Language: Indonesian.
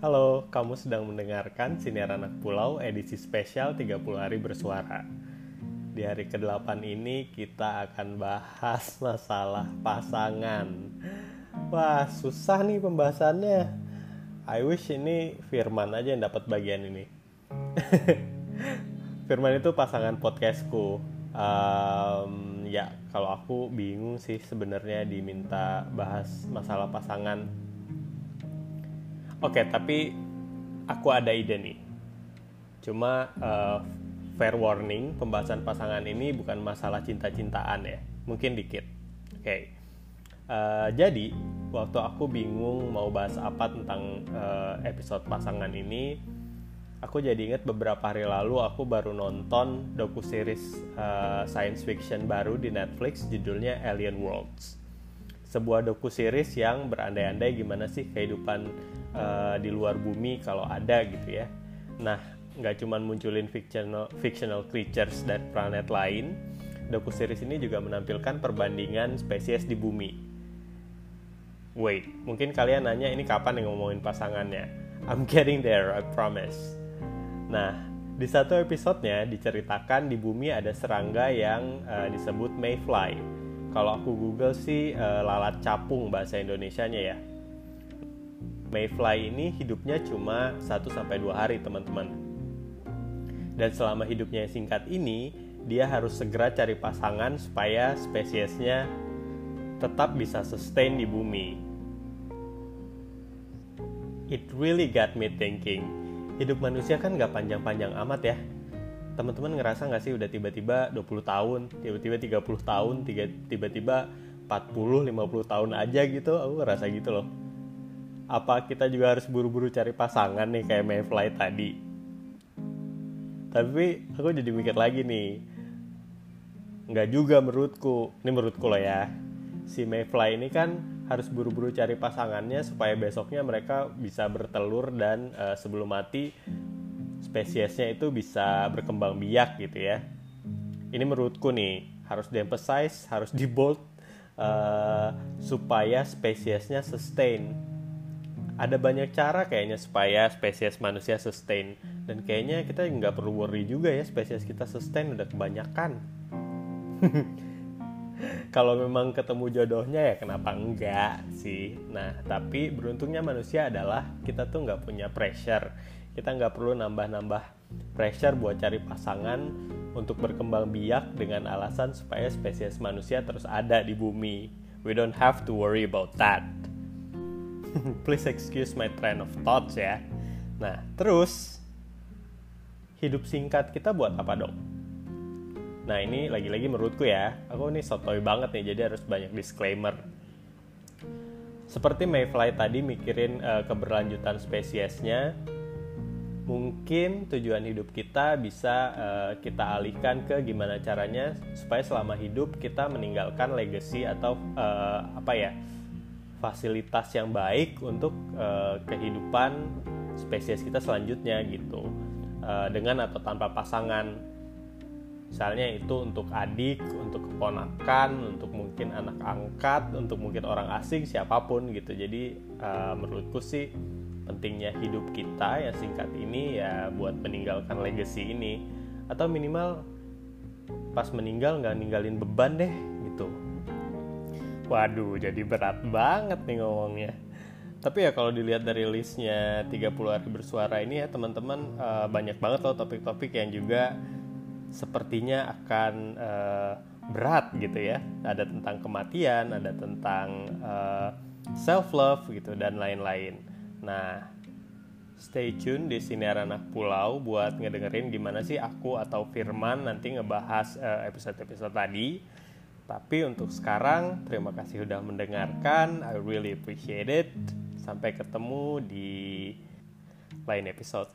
Halo, kamu sedang mendengarkan Siniar Anak Pulau edisi spesial 30 hari bersuara. Di hari ke-8 ini kita akan bahas masalah pasangan. Wah, susah nih pembahasannya. I wish ini Firman aja yang dapat bagian ini. Firman itu pasangan podcastku. Um, ya, kalau aku bingung sih sebenarnya diminta bahas masalah pasangan Oke, okay, tapi aku ada ide nih. Cuma uh, fair warning, pembahasan pasangan ini bukan masalah cinta-cintaan ya, mungkin dikit. Oke. Okay. Uh, eh, jadi waktu aku bingung mau bahas apa tentang uh, episode pasangan ini, aku jadi inget beberapa hari lalu aku baru nonton doku series uh, science fiction baru di Netflix judulnya Alien Worlds. Sebuah doku series yang berandai-andai gimana sih kehidupan uh, di luar bumi kalau ada gitu ya. Nah, nggak cuma munculin fictional fictional creatures dari planet lain, doku series ini juga menampilkan perbandingan spesies di bumi. Wait, mungkin kalian nanya ini kapan yang ngomongin pasangannya? I'm getting there, I promise. Nah, di satu episodenya diceritakan di bumi ada serangga yang uh, disebut mayfly. Kalau aku google sih uh, lalat capung bahasa Indonesianya ya Mayfly ini hidupnya cuma 1-2 hari teman-teman. Dan selama hidupnya yang singkat ini, dia harus segera cari pasangan supaya spesiesnya tetap bisa sustain di bumi. It really got me thinking. Hidup manusia kan gak panjang-panjang amat ya. Teman-teman ngerasa gak sih udah tiba-tiba 20 tahun, tiba-tiba 30 tahun, tiba-tiba 40, 50 tahun aja gitu. Aku ngerasa gitu loh apa kita juga harus buru-buru cari pasangan nih kayak Mayfly tadi? Tapi aku jadi mikir lagi nih. Nggak juga menurutku. Ini menurutku loh ya. Si Mayfly ini kan harus buru-buru cari pasangannya supaya besoknya mereka bisa bertelur dan uh, sebelum mati spesiesnya itu bisa berkembang biak gitu ya. Ini menurutku nih harus diemphasize harus di bold uh, supaya spesiesnya sustain ada banyak cara kayaknya supaya spesies manusia sustain. Dan kayaknya kita nggak perlu worry juga ya spesies kita sustain udah kebanyakan. Kalau memang ketemu jodohnya ya kenapa enggak sih? Nah tapi beruntungnya manusia adalah kita tuh nggak punya pressure. Kita nggak perlu nambah-nambah pressure buat cari pasangan untuk berkembang biak dengan alasan supaya spesies manusia terus ada di bumi. We don't have to worry about that Please excuse my train of thoughts ya. Nah, terus hidup singkat kita buat apa dong? Nah, ini lagi-lagi menurutku ya, aku ini sotoy banget nih, jadi harus banyak disclaimer. Seperti Mayfly tadi mikirin uh, keberlanjutan spesiesnya, mungkin tujuan hidup kita bisa uh, kita alihkan ke gimana caranya supaya selama hidup kita meninggalkan legacy atau uh, apa ya fasilitas yang baik untuk uh, kehidupan spesies kita selanjutnya gitu uh, dengan atau tanpa pasangan. Misalnya itu untuk adik untuk keponakan untuk mungkin anak angkat untuk mungkin orang asing siapa pun gitu. Jadi uh, menurutku sih pentingnya hidup kita yang singkat ini ya buat meninggalkan legacy ini. Atau minimal pas meninggal nggak ninggalin beban deh Waduh, jadi berat banget nih ngomongnya. Tapi ya kalau dilihat dari listnya 30 hari bersuara ini ya teman-teman uh, banyak banget loh topik-topik yang juga sepertinya akan uh, berat gitu ya. Ada tentang kematian, ada tentang uh, eh, self love gitu dan lain-lain. Nah, stay tune di sini anak pulau buat ngedengerin gimana sih aku atau Firman nanti ngebahas episode-episode tadi tapi untuk sekarang, terima kasih sudah mendengarkan. I really appreciate it. Sampai ketemu di lain episode.